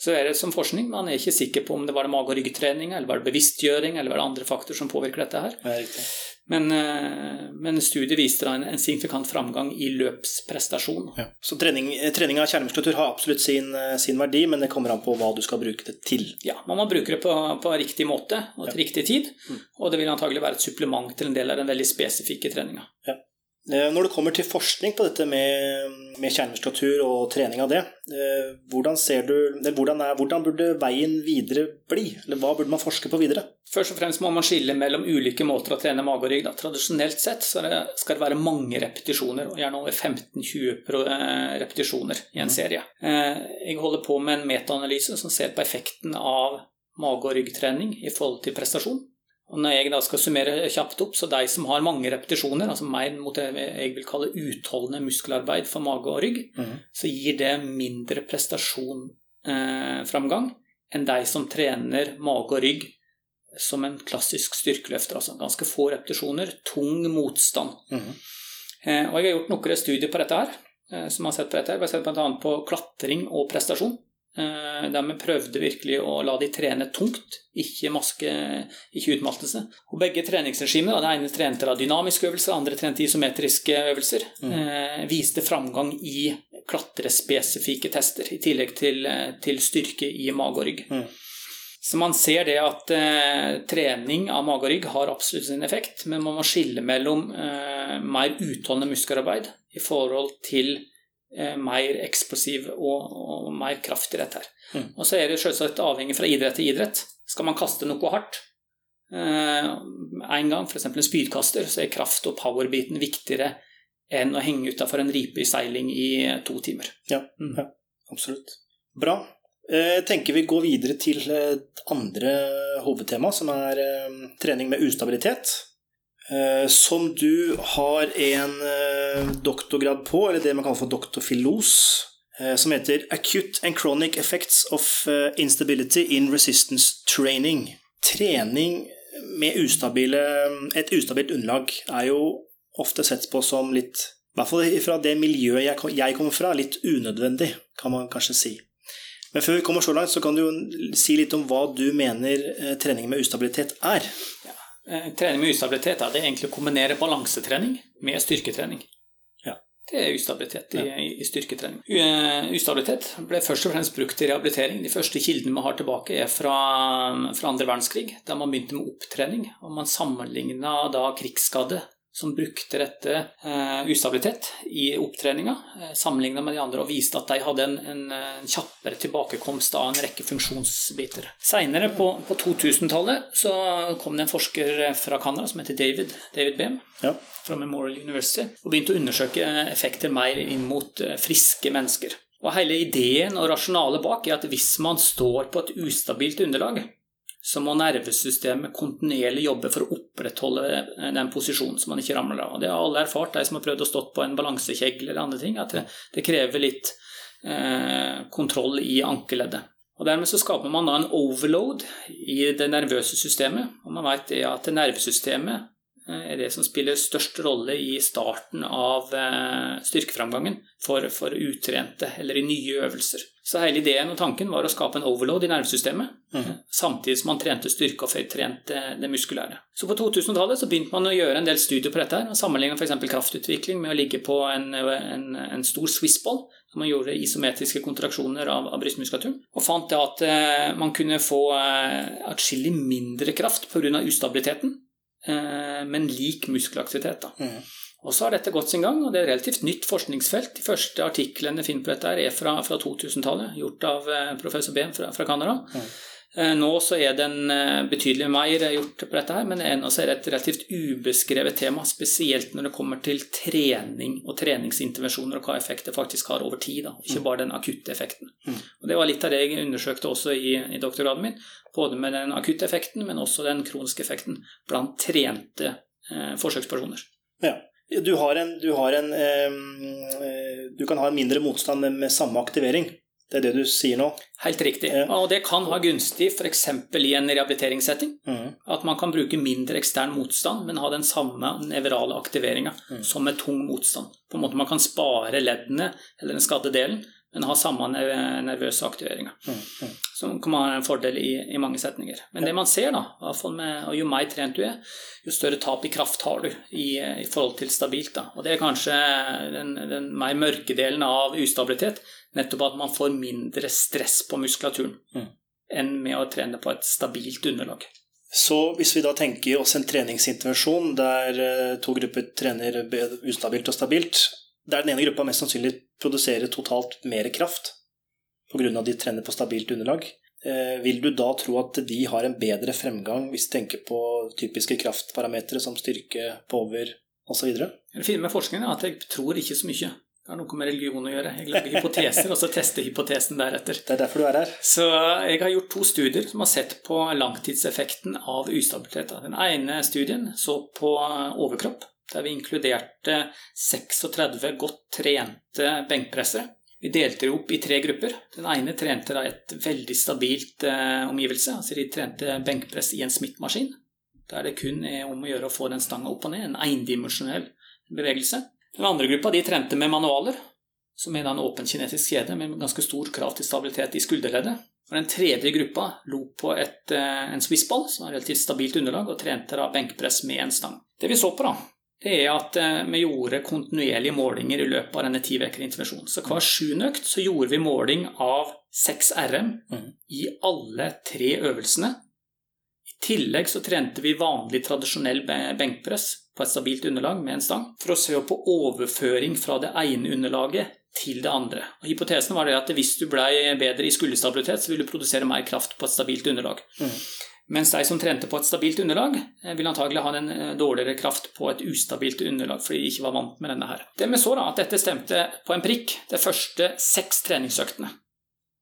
så er det som forskning. Man er ikke sikker på om det var det mage- og ryggtrening, eller var det bevisstgjøring, eller var det andre faktorer som påvirker dette her. Det men, eh, men, studiet viste da en, en signifikant framgang i løpsprestasjon. Ja. Så trening, trening av kjernemuskulatur har absolutt sin, eh, sin, verdi, men det kommer an på hva du skal bruke det til. Ja, man må bruke det på, på riktig måte og til ja. riktig tid. Mm. Og det vil antagelig være et supplement til en del av den veldig spesifikke treninga. Ja. Eh, når det kommer til forskning på dette med, med kjernemuskulatur og trening av det, eh, hvordan, du, hvordan, er, hvordan, burde veien videre bli? Eller hva burde man forske på videre? Først og fremst må man skille mellom ulike måter å trene mage og rygg. Da. Tradisjonelt sett så det, skal det være mange repetisjoner, og gjerne over 15-20 eh, repetisjoner i en mm. serie. Jeg holder på med en metaanalyse som ser på effekten av mage- og ryggtrening i forhold til prestasjon. Og når jeg da skal summere kjapt opp, så de som har mange repetisjoner, altså mer mot det jeg vil kalle utholdende muskelarbeid for mage og rygg, mm. så gir det mindre prestasjonframgang eh, enn de som trener mage og rygg som en klassisk styrkeløfter. Altså ganske få repetisjoner, tung motstand. Mm. Eh, og jeg har gjort noen studier på dette her, eh, som har sett på dette. her. Vi har sett bl.a. på klatring og prestasjon. Eh, der vi prøvde virkelig å la de trene tungt, ikke, maske, ikke utmattelse. Og begge treningsregimer, det ene trente da dynamiske øvelser, det andre trente isometriske øvelser, mm. eh, viste framgang i klatrespesifikke tester, i tillegg til, til styrke i mage og rygg. Mm. Så man ser det at eh, trening av mage og rygg har absolutt sin effekt, men man må skille mellom eh, mer utholdende muskelarbeid i forhold til Eh, mer eksplosiv og, og, mer kraft i dette. her. Mm. Og så er det selvsagt avhengig fra idrett til idrett. Skal man kaste noe hardt eh, en gang, f.eks. en spydkaster, så er kraft- og power-biten viktigere enn å henge utafor en ripe i seiling i to timer. Ja, mm. ja absolutt. Bra. Jeg eh, tenker vi går videre til andre hovedtema, som er trening med ustabilitet. Eh, som du har en eh, doktorgrad på, eller det man kaller for doktorfilos. eh, som heter 'Acute and Chronic Effects of Instability in Resistance Training'. Trening med ustabile, et ustabilt underlag er jo ofte sett på som litt I hvert fall fra det miljøet jeg, kommer fra, litt unødvendig, kan man kanskje si. Men før vi kommer så langt, så kan du jo si litt om hva du mener trening med ustabilitet er. Ja. Eh, trening med ustabilitet er det egentlig å kombinere balansetrening med styrketrening. Ja. Det er ustabilitet i, i styrketrening. U ustabilitet ble først og fremst brukt i rehabilitering. De første kildene vi har tilbake, er fra, fra andre verdenskrig, da man begynte med opptrening. Og man sammenligna da krigsskadde som brukte dette eh, ustabilitet i opptreninga, eh, sammenligna med de andre, og viste at de hadde en, en, en kjappere tilbakekomst av en rekke funksjonsbiter. Seinere, på, på 2000-tallet, så kom det en forsker fra Canada som heter David, David Behm. Ja. Fra Memorial University, og begynte å undersøke effekter mer inn mot uh, friske mennesker. Og Hele ideen og rasjonalet bak er at hvis man står på et ustabilt underlag, så må nervesystemet kontinuerlig jobbe for å opprettholde den posisjonen så man ikke ramler av. Det har alle erfart, de som har prøvd å stå på en balansekjegle eller andre ting, at det, det krever litt eh, kontroll i ankeleddet. Og Dermed så skaper man da en overload i det nervøse systemet. Og man vet det at nervesystemet er det som spiller størst rolle i starten av styrkeframgangen for, for utrente eller i nye øvelser. Så hele ideen og tanken var å skape en overload i nervesystemet, mm. samtidig som man trente styrke og trente det muskulære. Så på 2000-tallet så begynte man å gjøre en del studier på dette her, og sammenligna f.eks. kraftutvikling med å ligge på en, en, en stor swissball. Man gjorde isometriske kontraksjoner av, av brystmuskulaturen, og fant at eh, man kunne få eh, atskillig mindre kraft pga. ustabiliteten men lik muskelaktivitet. Da. Mm. Og så har dette gått sin gang, og det er et relativt nytt forskningsfelt. De første artiklene jeg finner på dette, er fra, fra 2000-tallet, gjort av professor Behn fra, fra Canada. Mm. Nå så er den betydelig mer gjort på dette, her, men ennå er det et relativt ubeskrevet tema, spesielt når det kommer til trening og treningsintervensjoner, og hva effekt det faktisk har over tid, da, ikke bare den akutte effekten. Mm. Og Det var litt av det jeg undersøkte også i, i doktorgraden min, både med den akutte effekten, men også den kroniske effekten blant trente eh, forsøkspersoner. Ja. Du, har en, du, har en, eh, du kan ha en mindre motstand med, med, samme aktivering. Det er det du sier nå? Helt riktig. Ja. Og det kan ha gunstig f.eks. i en rehabiliteringssetting. Mm. At man kan bruke mindre ekstern motstand, men ha den samme nevrale aktiveringa mm. som med tung motstand. På en måte Man kan spare leddene eller den skadde delen, men har samme nervøse aktiveringa. Mm. Mm. Som kan være en fordel i, i mange setninger. Men det man ser, da, med, og jo mer trent du er, jo større tap i kraft har du i, i forhold til stabilt. Da. Og det er kanskje den, den mer mørke delen av ustabilitet. Nettopp at man får mindre stress på muskulaturen mm. enn med å trene på et stabilt underlag. Så hvis vi da tenker oss en treningsintervensjon der to grupper trener ustabilt og stabilt, der den ene gruppa mest sannsynlig produserer totalt mer kraft pga. de trener på stabilt underlag, vil du da tro at de har en bedre fremgang hvis du tenker på typiske kraftparametere som styrke, power osv.? Det fine med forskningen er at jeg tror ikke så mye. Det har noe med religion å gjøre. Jeg lager hypoteser, og så tester hypotesen deretter. Det er derfor du er her. Så jeg har gjort to studier som har sett på langtidseffekten av ustabilitet. Den ene studien så på overkropp, der vi inkluderte 36 godt trente benkpressere. Vi delte det opp i tre grupper. Den ene trente da et veldig stabilt eh, omgivelse. altså De trente benkpress i en Smith-maskin, der det kun er om å gjøre å få den stanga opp og ned. En endimensjonell bevegelse. Den andre gruppa de trente med manualer, som er en åpen kinetisk kjede med ganske stor krav til stabilitet i skulderleddet. Og Den tredje gruppa lo på et, en swissball, som har relativt stabilt underlag, og trente da benkpress med en stang. Det vi så på, da, det er at vi gjorde kontinuerlige målinger i løpet av denne ti uker intervensjonen. Så hver sjuende økt så gjorde vi måling av 6 RM mm. i alle tre øvelsene. I tillegg så trente vi vanlig, tradisjonell benkpress på et stabilt underlag med en stang, for å se på overføring fra det ene underlaget til det andre. Og hypotesen var det at hvis du ble bedre i skulderstabilitet, så ville du produsere mer kraft på et stabilt underlag. Mm. Mens de som trente på et stabilt underlag, vil antagelig ha en dårligere kraft på et ustabilt underlag, fordi de ikke var vant med denne her. Det vi så da, at dette stemte på en prikk de første seks treningsøktene.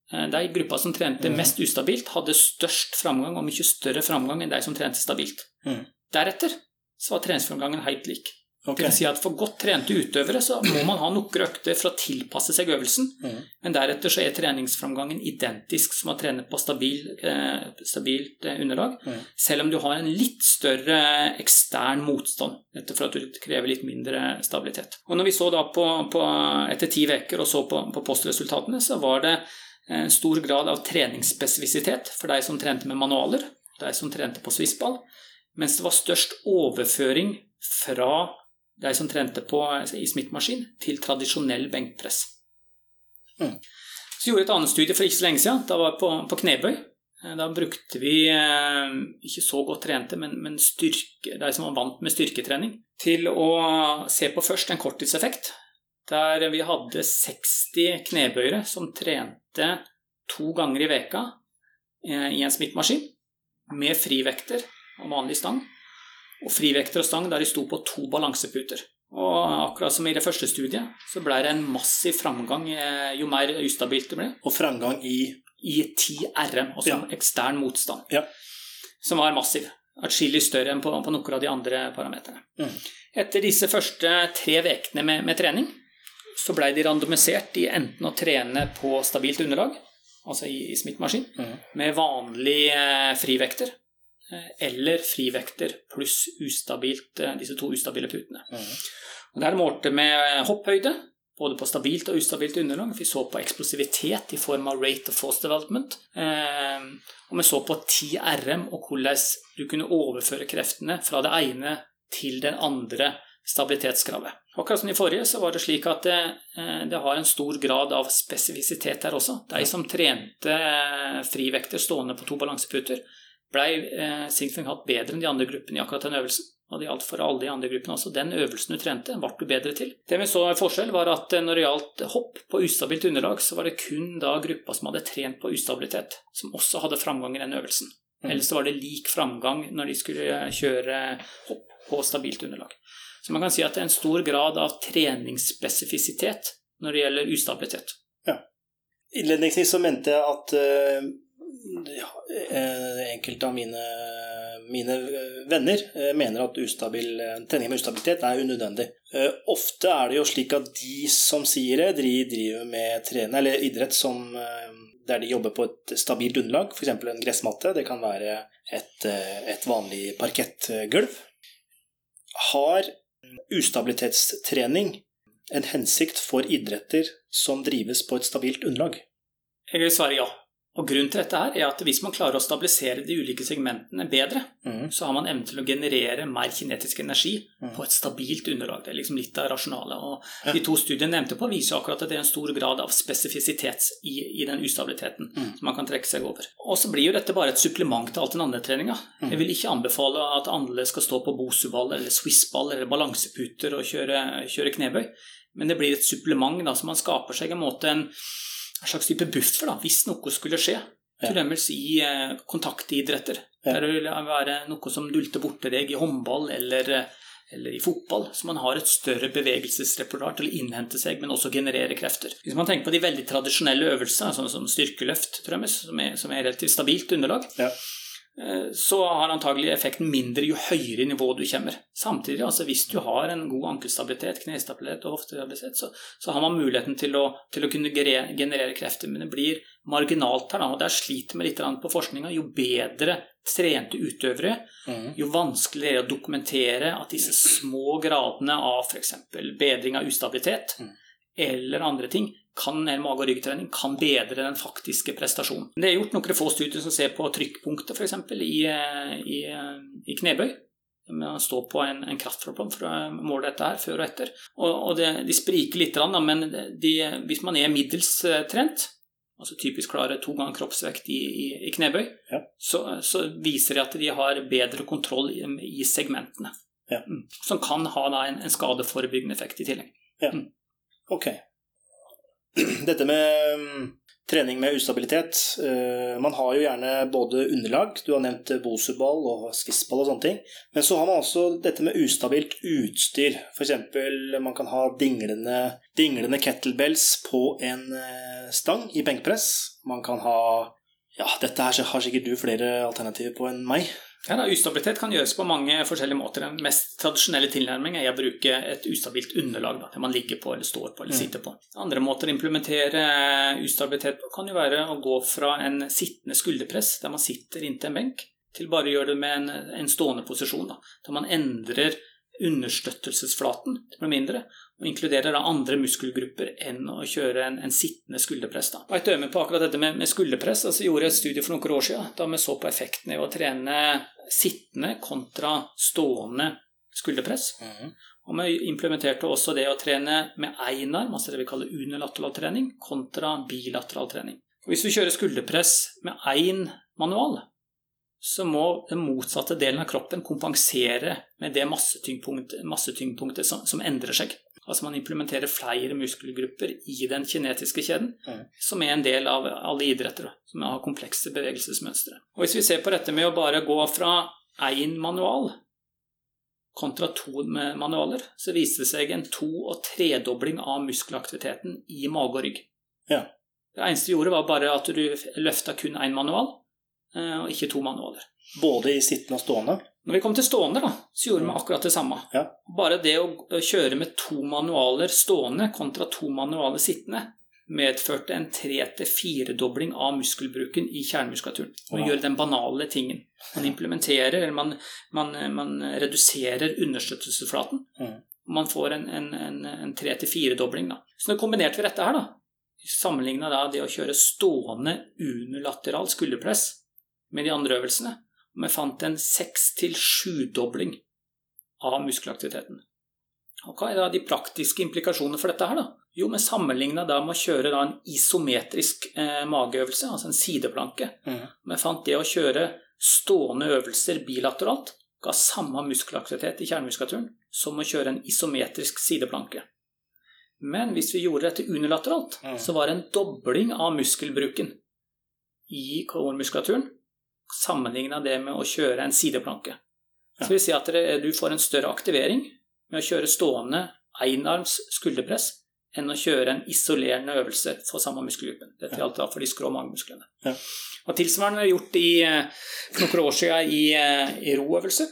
De gruppa som trente mest ustabilt, hadde størst framgang og mye større framgang enn de som trente stabilt. Mm. Deretter så var treningsframgangen helt lik. Ok. Det vil si at For godt trente utøvere så må man ha noen økter for å tilpasse seg øvelsen. Mm. Men deretter så er treningsframgangen identisk som å trene på stabil, eh, stabilt eh, underlag. Mm. Selv om du har en litt større ekstern motstand. Dette for at du krever litt mindre stabilitet. Og når vi så da på, på etter ti uker og så på, på postresultatene, så var det en stor grad av treningsspesifisitet for deg som trente med manualer, deg som trente på swissball, mens det var størst overføring fra deg som trente på, i smittmaskin, til tradisjonell benkpress. Mm. Så gjorde jeg et annet studie for ikke så lenge siden. Da var jeg på, på knebøy. Da brukte vi eh, ikke så godt trente, men, men styrke, de som var vant med styrketrening, til å se på først en korttidseffekt. Der vi hadde 60 knebøyere som trente to ganger i veka eh, i en smittmaskin med frivekter og vanlig stang. Og frivekter og stang der de sto på to balanseputer. Og akkurat som i det første studiet, så ble det en massiv framgang eh, jo mer ustabilt det ble, Og framgang i i 10 RM, altså Ja. ekstern motstand, Ja. som var massiv. Atskillig større enn på, på noen av de andre parameterne. Mm. Etter disse første tre ukene med, med trening, så ble de randomisert i enten å trene på stabilt underlag, altså i, i smittmaskin, mm. med vanlige eh, frivekter, eller frivekter pluss ustabilt, eh, disse to ustabile putene. Mm. Og Der målte vi med hopphøyde, både på stabilt og ustabilt underlag. Vi så på eksplosivitet i form av rate of force development. Eh, og vi så på 10 RM og hvordan du kunne overføre kreftene fra det ene til den andre stabilitetskravet. Akkurat som i forrige, så var det slik at det, eh, det har en stor grad av spesifisitet her også. De som trente eh, frivekter stående på to balanseputer, ble eh, hatt bedre enn de andre gruppene i akkurat den øvelsen. Og det gjaldt for alle de andre gruppene også. Den øvelsen du trente, ble du bedre til. Det vi så i forskjell, var at eh, når det gjaldt hopp på ustabilt underlag, så var det kun da gruppa som hadde trent på ustabilitet, som også hadde framgang i den øvelsen. Mm. Ellers var det lik framgang når de skulle eh, kjøre hopp på stabilt underlag. Så man kan si at det er en stor grad av treningsspesifisitet når det gjelder ustabilitet. Ja. Innledningsvis så mente jeg at eh, enkelte av mine, mine venner eh, mener at ustabil, trening med ustabilitet er unødvendig. Eh, ofte er det jo slik at de som sier det, de driver med trening eller idrett som, eh, der de jobber på et stabilt underlag, f.eks. en gressmatte. Det kan være et, eh, et vanlig parkettgulv. Har ustabilitetstrening en hensikt for idretter som drives på et stabilt underlag? Jeg vil svare ja. Og Grunnen til dette her er at hvis man klarer å stabilisere de ulike segmentene bedre, mm. så har man evnen til å generere mer kinetisk energi mm. på et stabilt underlag. Det er liksom litt av rasjonalet. Og Ja. De to studiene nevnte på viser akkurat at det er en stor grad av spesifisitet i, i den ustabiliteten mm. som man kan trekke seg over. Og så blir jo dette bare et supplement til alt den andre treninga. Mhm. Jeg vil ikke anbefale at alle skal stå på bosuball eller swissball eller balanseputer og kjøre, kjøre knebøy, men det blir et supplement da, så man skaper seg en måte en en slags type buffer da, hvis noe skulle skje. Ja. I eh, kontaktidretter. Ja. Der det vil være noe som dulter borti deg i håndball eller, eh, eller i fotball. Så man har et større bevegelsesrepertoar til å innhente seg, men også generere krefter. Hvis man tenker på de veldig tradisjonelle øvelsene, sånn som styrkeløft, trømmes, som er, som er relativt stabilt underlag, Ja. Eh, så har antagelig effekten mindre jo høyere nivå du kommer. Samtidig, altså hvis du har en god ankelstabilitet, knestabilitet og hoftestabilitet, så, så har man muligheten til å, til å kunne generere krefter. Men det blir marginalt her, da, og der sliter vi litt på forskninga. Jo bedre trente utøvere, Mhm. jo vanskeligere er det å dokumentere at disse små gradene av f.eks. bedring av ustabilitet Mm. eller andre ting kan, en mage- og ryggtrening kan bedre den faktiske prestasjonen. Det er gjort noen få studier som ser på trykkpunktet f.eks. I, eh, i, eh, i knebøy. Man står på en, en kraftprogram for å måle dette her før og etter. Og, og det, de spriker litt, da, men de, hvis man er middels eh, trent, altså typisk klarer to ganger kroppsvekt i, i, i knebøy, Ja. så, så viser det at de har bedre kontroll i, i segmentene. Ja. Mm. Som kan ha da, en, en skadeforebyggende effekt i tillegg. Ok. Dette med mm, trening med ustabilitet eh, Man har jo gjerne både underlag, du har nevnt boserball og skissball og sånne ting. Men så har man også dette med ustabilt utstyr. F.eks. man kan ha dinglende, dinglende kettlebells på en eh, stang i benkpress. Man kan ha Ja, dette her har sikkert du flere alternativer på enn meg. Ja, da, Ustabilitet kan gjøres på mange forskjellige måter. Den mest tradisjonelle tilnærmingen er å bruke et ustabilt underlag, da, det man ligger på eller står på eller Mm. sitter på. Andre måter å implementere ustabilitet på kan jo være å gå fra en sittende skulderpress, der man sitter inntil en benk, til bare å gjøre det med en, en stående posisjon. Da, der man endrer understøttelsesflaten til noe mindre, og inkluderer da andre muskelgrupper enn å kjøre en, en sittende skulderpress. Da. Et øye på akkurat dette med, med skulderpress, altså gjorde jeg et studie for noen år siden da vi så på effekten av å trene sittende kontra stående skulderpress. Mhm. Og vi implementerte også det å trene med én arm, altså det vi kaller unilateral trening, kontra bilateral trening. Og hvis vi kjører skulderpress med én manual, så må den motsatte delen av kroppen kompensere med det massetyngdpunktet, massetyngdpunktet som, som endrer seg. Altså man implementerer flere muskelgrupper i den kinetiske kjeden, mm. som er en del av alle idretter, som har komplekse bevegelsesmønstre. Og hvis vi ser på dette med å bare gå fra én manual kontra to manualer, så viste det seg en to- og tredobling av muskelaktiviteten i mage og rygg. Ja. Det eneste du gjorde, var bare at du løfta kun én manual, og ikke to manualer. Både i sittende og stående. Når vi kom til stående, da, så gjorde vi akkurat det samme. Ja. Bare det å kjøre med to manualer stående kontra to manualer sittende medførte en tre til firedobling av muskelbruken i kjernemuskulaturen. Man Wow. gjør den banale tingen. Man implementerer, eller man, man, man reduserer understøttelsesflaten. Mm. Man får en, en, en, en tre til firedobling. Da. Så nå kombinerte vi dette her, da. Sammenligna da det å kjøre stående unilateral skulderpress med de andre øvelsene. Og vi fant en seks til sjudobling av muskelaktiviteten. Og hva er da de praktiske implikasjonene for dette her, da? Jo, vi sammenligna da med å kjøre da en isometrisk eh, mageøvelse, altså en sideplanke. Mm. Vi fant det å kjøre stående øvelser bilateralt ga samme muskelaktivitet i kjernemuskulaturen som å kjøre en isometrisk sideplanke. Men hvis vi gjorde dette unilateralt, mm. så var det en dobling av muskelbruken i koremuskulaturen sammenligna det med å kjøre en sideplanke. Ja. Så vil si at du får en større aktivering med å kjøre stående enarms skulderpress enn å kjøre en isolerende øvelse for samme muskelgruppen. Dette gjaldt da for de skrå magemusklene. Ja. Og tilsvarende er gjort i, eh, for noen år siden i, eh, i roøvelse.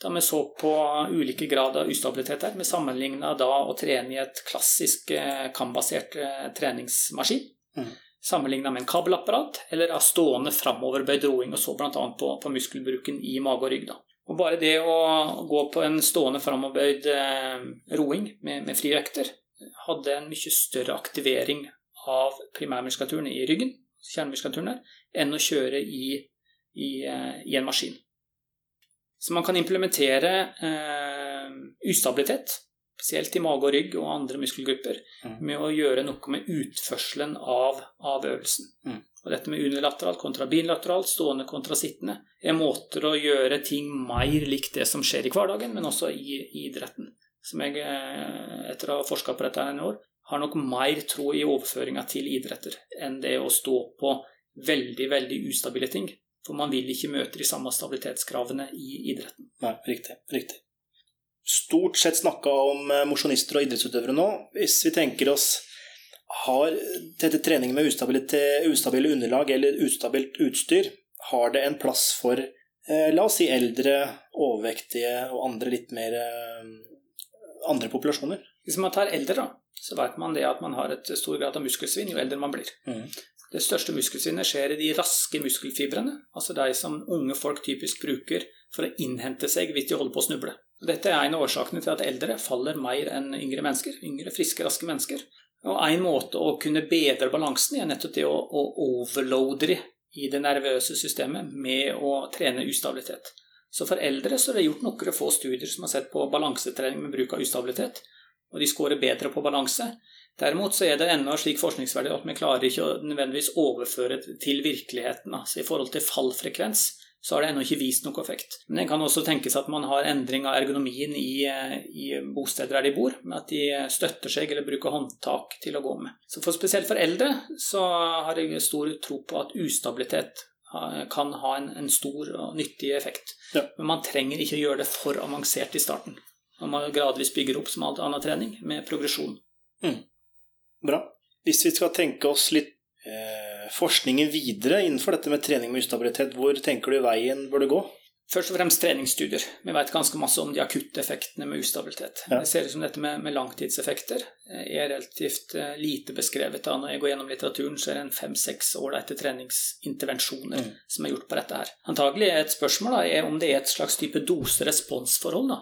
Da vi så på ulike grad av ustabilitet her. Vi sammenligna da å trene i et klassisk eh, kambasert eh, treningsmaskin. Mhm. Sammenligna med en kabelapparat, eller av stående framoverbøyd roing, og så bl.a. På, på muskelbruken i mage og rygg. da. Og bare det å gå på en stående framoverbøyd eh, roing med, med frie økter hadde en mye større aktivering av primærmuskulaturen i ryggen, kjernemuskulaturen der, enn å kjøre i, i, eh, i en maskin. Så man kan implementere eh, ustabilitet, spesielt i mage og rygg og andre muskelgrupper, mm. med å gjøre noe med utførselen av, av øvelsen. Mm. Og dette med unilateralt kontra bilateralt, stående kontra sittende, er måter å gjøre ting mer likt det som skjer i hverdagen, men også i, i idretten. Som jeg, eh, etter å ha forska på dette i år, har nok mer tro i overføringa til idretter enn det å stå på veldig, veldig ustabile ting. For man vil ikke møte de samme stabilitetskravene i idretten. Nei, riktig. riktig. Stort sett snakka om eh, mosjonister og idrettsutøvere nå. Hvis vi tenker oss Har dette trening med ustabile underlag eller ustabilt utstyr Har det en plass for eh, la oss si eldre, overvektige og andre litt mer eh, andre populasjoner? Hvis man tar eldre, da, så vet man det at man har et stor grad av muskelsvinn jo eldre man blir. Mm. Det største muskelsvinnet skjer i de raske muskelfibrene, altså de som unge folk typisk bruker for å innhente seg hvis de holder på å snuble. Dette er en av årsakene til at eldre faller mer enn yngre mennesker. Yngre, friske, raske mennesker. Og en måte å kunne bedre balansen i er nettopp det å, å overloade de i det nervøse systemet med å trene ustabilitet. Så for eldre så er det gjort noen få studier som har sett på balansetrening med bruk av ustabilitet, og de scorer bedre på balanse. Derimot så er det ennå slik forskningsverdi at vi klarer ikke å nødvendigvis overføre til virkeligheten. Altså I forhold til fallfrekvens så har det ennå ikke vist noe effekt. Men det kan også tenkes at man har endring av ergonomien i, eh, i bosteder der de bor, med at de støtter seg eller bruker håndtak til å gå med. Så for Spesielt for eldre så har jeg stor tro på at ustabilitet kan ha en, en stor og nyttig effekt. Ja. Men man trenger ikke gjøre det for avansert i starten. Man må gradvis bygge opp som alt annet trening, med progresjon. Bra. Hvis vi skal tenke oss litt eh, forskningen videre innenfor dette med trening med ustabilitet, hvor tenker du veien burde gå? Først og fremst treningsstudier. Vi vet ganske masse om de akutte effektene med ustabilitet. Ja. Det ser ut som dette med, med, langtidseffekter er relativt uh, lite beskrevet. Da. Når jeg går gjennom litteraturen, så er det en fem-seks ålreite treningsintervensjoner mm. som er gjort på dette her. Antagelig er et spørsmål da, er om det er et slags type dose-respons-forhold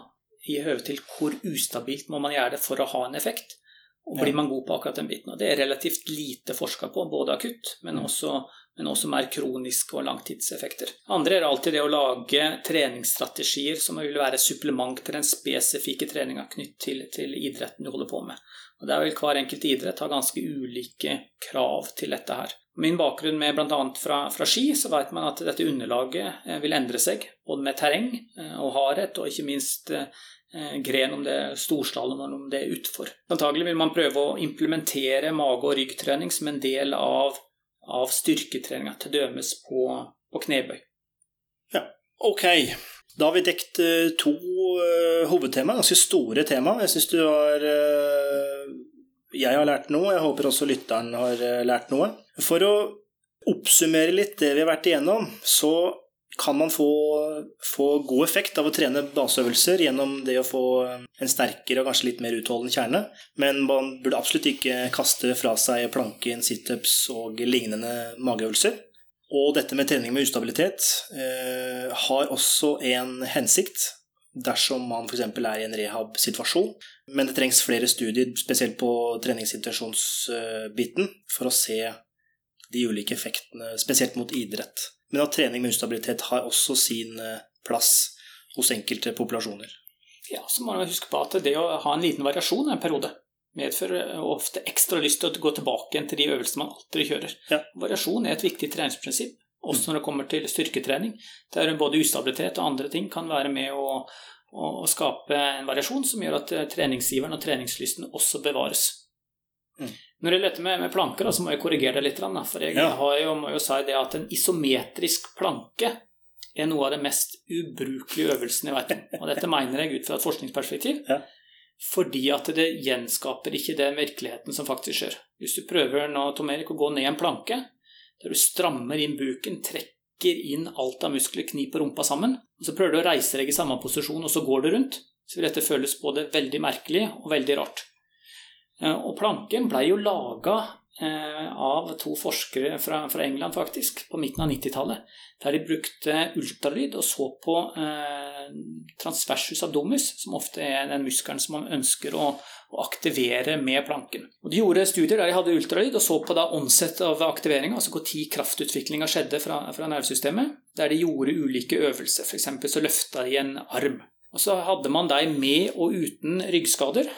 i høve til hvor ustabilt må man gjøre det for å ha en effekt. Og blir man god på akkurat den biten. Og det er relativt lite forska på, både akutt, men mm. også, men også, mer kroniske og langtidseffekter. Andre er alltid det å lage treningsstrategier som vil være supplement til den spesifikke treninga knytt til, til, idretten du holder på med. Og Der vil hver enkelt idrett ha ganske ulike krav til dette her. Min bakgrunn med bl.a. Fra, fra ski, så vet man at dette underlaget eh, vil endre seg, både med terreng eh, og hardhet, og ikke minst Eh, gren, om det er storslalåm eller om det er utfor. Antagelig vil man prøve å implementere mage- og ryggtrening som en del av, av styrketreninga, til dømes på, på knebøy. Ja, ok. Da har vi dekt uh, to uh, hovedtema, ganske store tema. Jeg syns du har Jeg har lært noe, jeg håper også lytteren har lært noe. For å oppsummere litt det vi har vært igjennom, så kan man få, få, god effekt av å trene baseøvelser gjennom det å få en sterkere og kanskje litt mer utholdende kjerne. Men man burde absolutt ikke kaste fra seg planken, situps og lignende mageøvelser. Og dette med trening med ustabilitet eh, har også en hensikt dersom man f.eks. er i en rehab-situasjon. Men det trengs flere studier, spesielt på treningssituasjonsbiten, for å se de ulike effektene, spesielt mot idrett men at trening med ustabilitet har også sin eh, plass hos enkelte populasjoner. Ja, så må man huske på at det å ha en liten variasjon en periode medfører ofte ekstra lyst til å gå tilbake igjen til de øvelsene man alltid kjører. Ja. Variasjon er et viktig treningsprinsipp, også når det kommer til styrketrening. Der både ustabilitet og andre ting kan være med å, å, å skape en variasjon som gjør at eh, treningsgiveren og treningslysten også bevares. Mm. Når det gjelder dette med, med planker, så må jeg korrigere det litt. For jeg ja. jo, må jo si det at en isometrisk planke er noe av det mest ubrukelige øvelsen jeg vet om. Og dette mener jeg ut fra et forskningsperspektiv. Ja. Fordi at det gjenskaper ikke den virkeligheten som faktisk skjer. Hvis du prøver nå, Tom Erik, å gå ned en planke, der du strammer inn buken, trekker inn alt av muskler, kniper rumpa sammen, og så prøver du å reise deg i samme posisjon, og så går du rundt, så vil dette føles både veldig merkelig og veldig rart. Eh, og planken ble jo laga eh, av to forskere fra, fra, England, faktisk, på midten av 90-tallet. Der de brukte ultralyd og så på eh, transversus abdomus, som ofte er den muskelen som man ønsker å, å, aktivere med planken. Og De gjorde studier der de hadde ultralyd og så på da onset av aktiveringa, altså hvor tid kraftutviklinga skjedde fra, fra nervesystemet, der de gjorde ulike øvelser. F.eks. så løfta de en arm. Og Så hadde man de med og uten ryggskader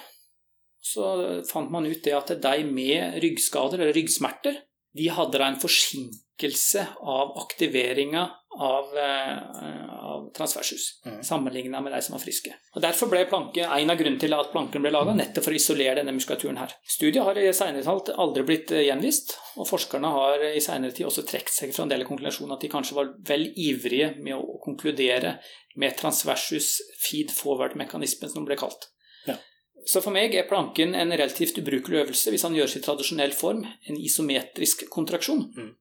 så fant man ut det at de med ryggskader eller ryggsmerter de hadde en forsinkelse av aktiveringa av, eh, av transversus, mm. sammenligna med de som var friske. Og Derfor ble planke en av grunnene til at planken ble laga, nettopp for å isolere denne muskulaturen her. Studiet har i senere tid aldri blitt eh, gjenvist, og forskerne har i senere tid også trukket seg fra en del konklusjoner at de kanskje var vel ivrige med å konkludere med transversus feed forward-mekanismen, som den ble kalt. Så for meg er planken en relativt ubrukelig øvelse hvis han gjøres i tradisjonell form, en isometrisk kontraksjon. Mm.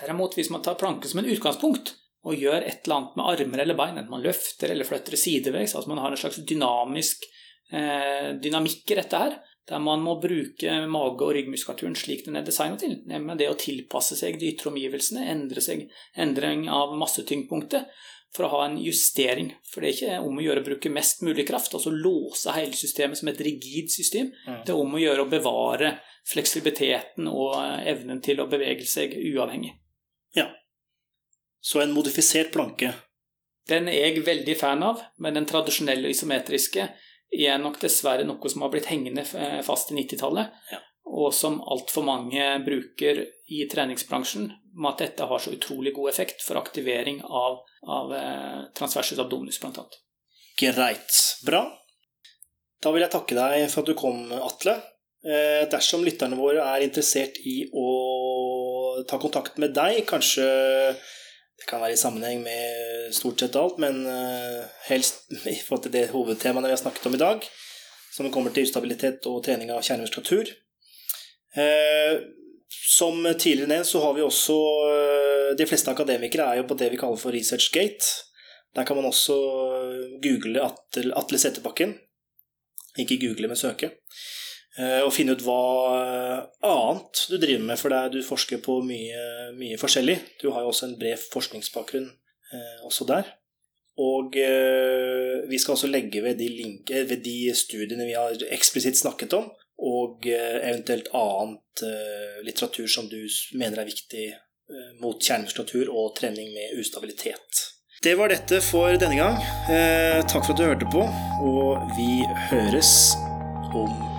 Derimot, hvis man tar planken som en utgangspunkt, og gjør et eller annet med armer eller bein, enten man løfter eller flytter sideveis, altså man har en slags dynamisk eh, dynamikk i dette her, der man må bruke mage- og ryggmuskulaturen slik den er designet til, nemlig det å tilpasse seg de ytre omgivelsene, endre seg, endring av massetyngdpunktet, for å ha en justering. For det er ikke om å gjøre å bruke mest mulig kraft, altså låse hele systemet som et rigid system. Mm. Det er om å gjøre å bevare fleksibiliteten og evnen til å bevege seg uavhengig. Ja. Så en modifisert planke? Den er jeg veldig fan av, men den tradisjonelle isometriske er nok dessverre noe som har blitt hengende fast i 90-tallet. Ja og som altfor mange bruker i treningsbransjen, med at dette har så utrolig god effekt for aktivering av, av eh, transversus abdominus, bl.a. Greit. Bra. Da vil jeg takke deg for at du kom, Atle. Eh, dersom lytterne våre er interessert i å ta kontakt med deg, kanskje det kan være i sammenheng med stort sett alt, men eh, helst i forhold til det hovedtemaet vi har snakket om i dag, som kommer til ustabilitet og trening av kjernemuskulatur, som tidligere nevnt så har vi også eh, De fleste akademikere er jo på det vi kaller for researchgate. Der kan man også google Atle, Setterbakken. Ikke google, men søke. Eh, og finne ut hva annet du driver med, for du forsker på mye, mye forskjellig. Du har jo også en bred forskningsbakgrunn eh, også der. Og eh, vi skal også legge ved de, link, ved de studiene vi har eksplisitt snakket om, og eh, eventuelt annet eh, litteratur som du mener er viktig eh, mot kjernemuskulatur og trening med ustabilitet. Det var dette for denne gang. takk for at du hørte på, og vi høres om